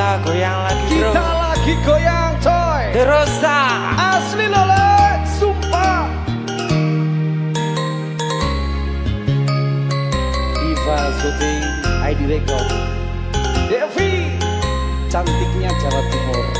Kita goyang lagi bro. Kita lagi goyang coy. Terus tak Asli lole Sumpah. Diva Syuting ID Record Devi. Cantiknya Jawa Timur.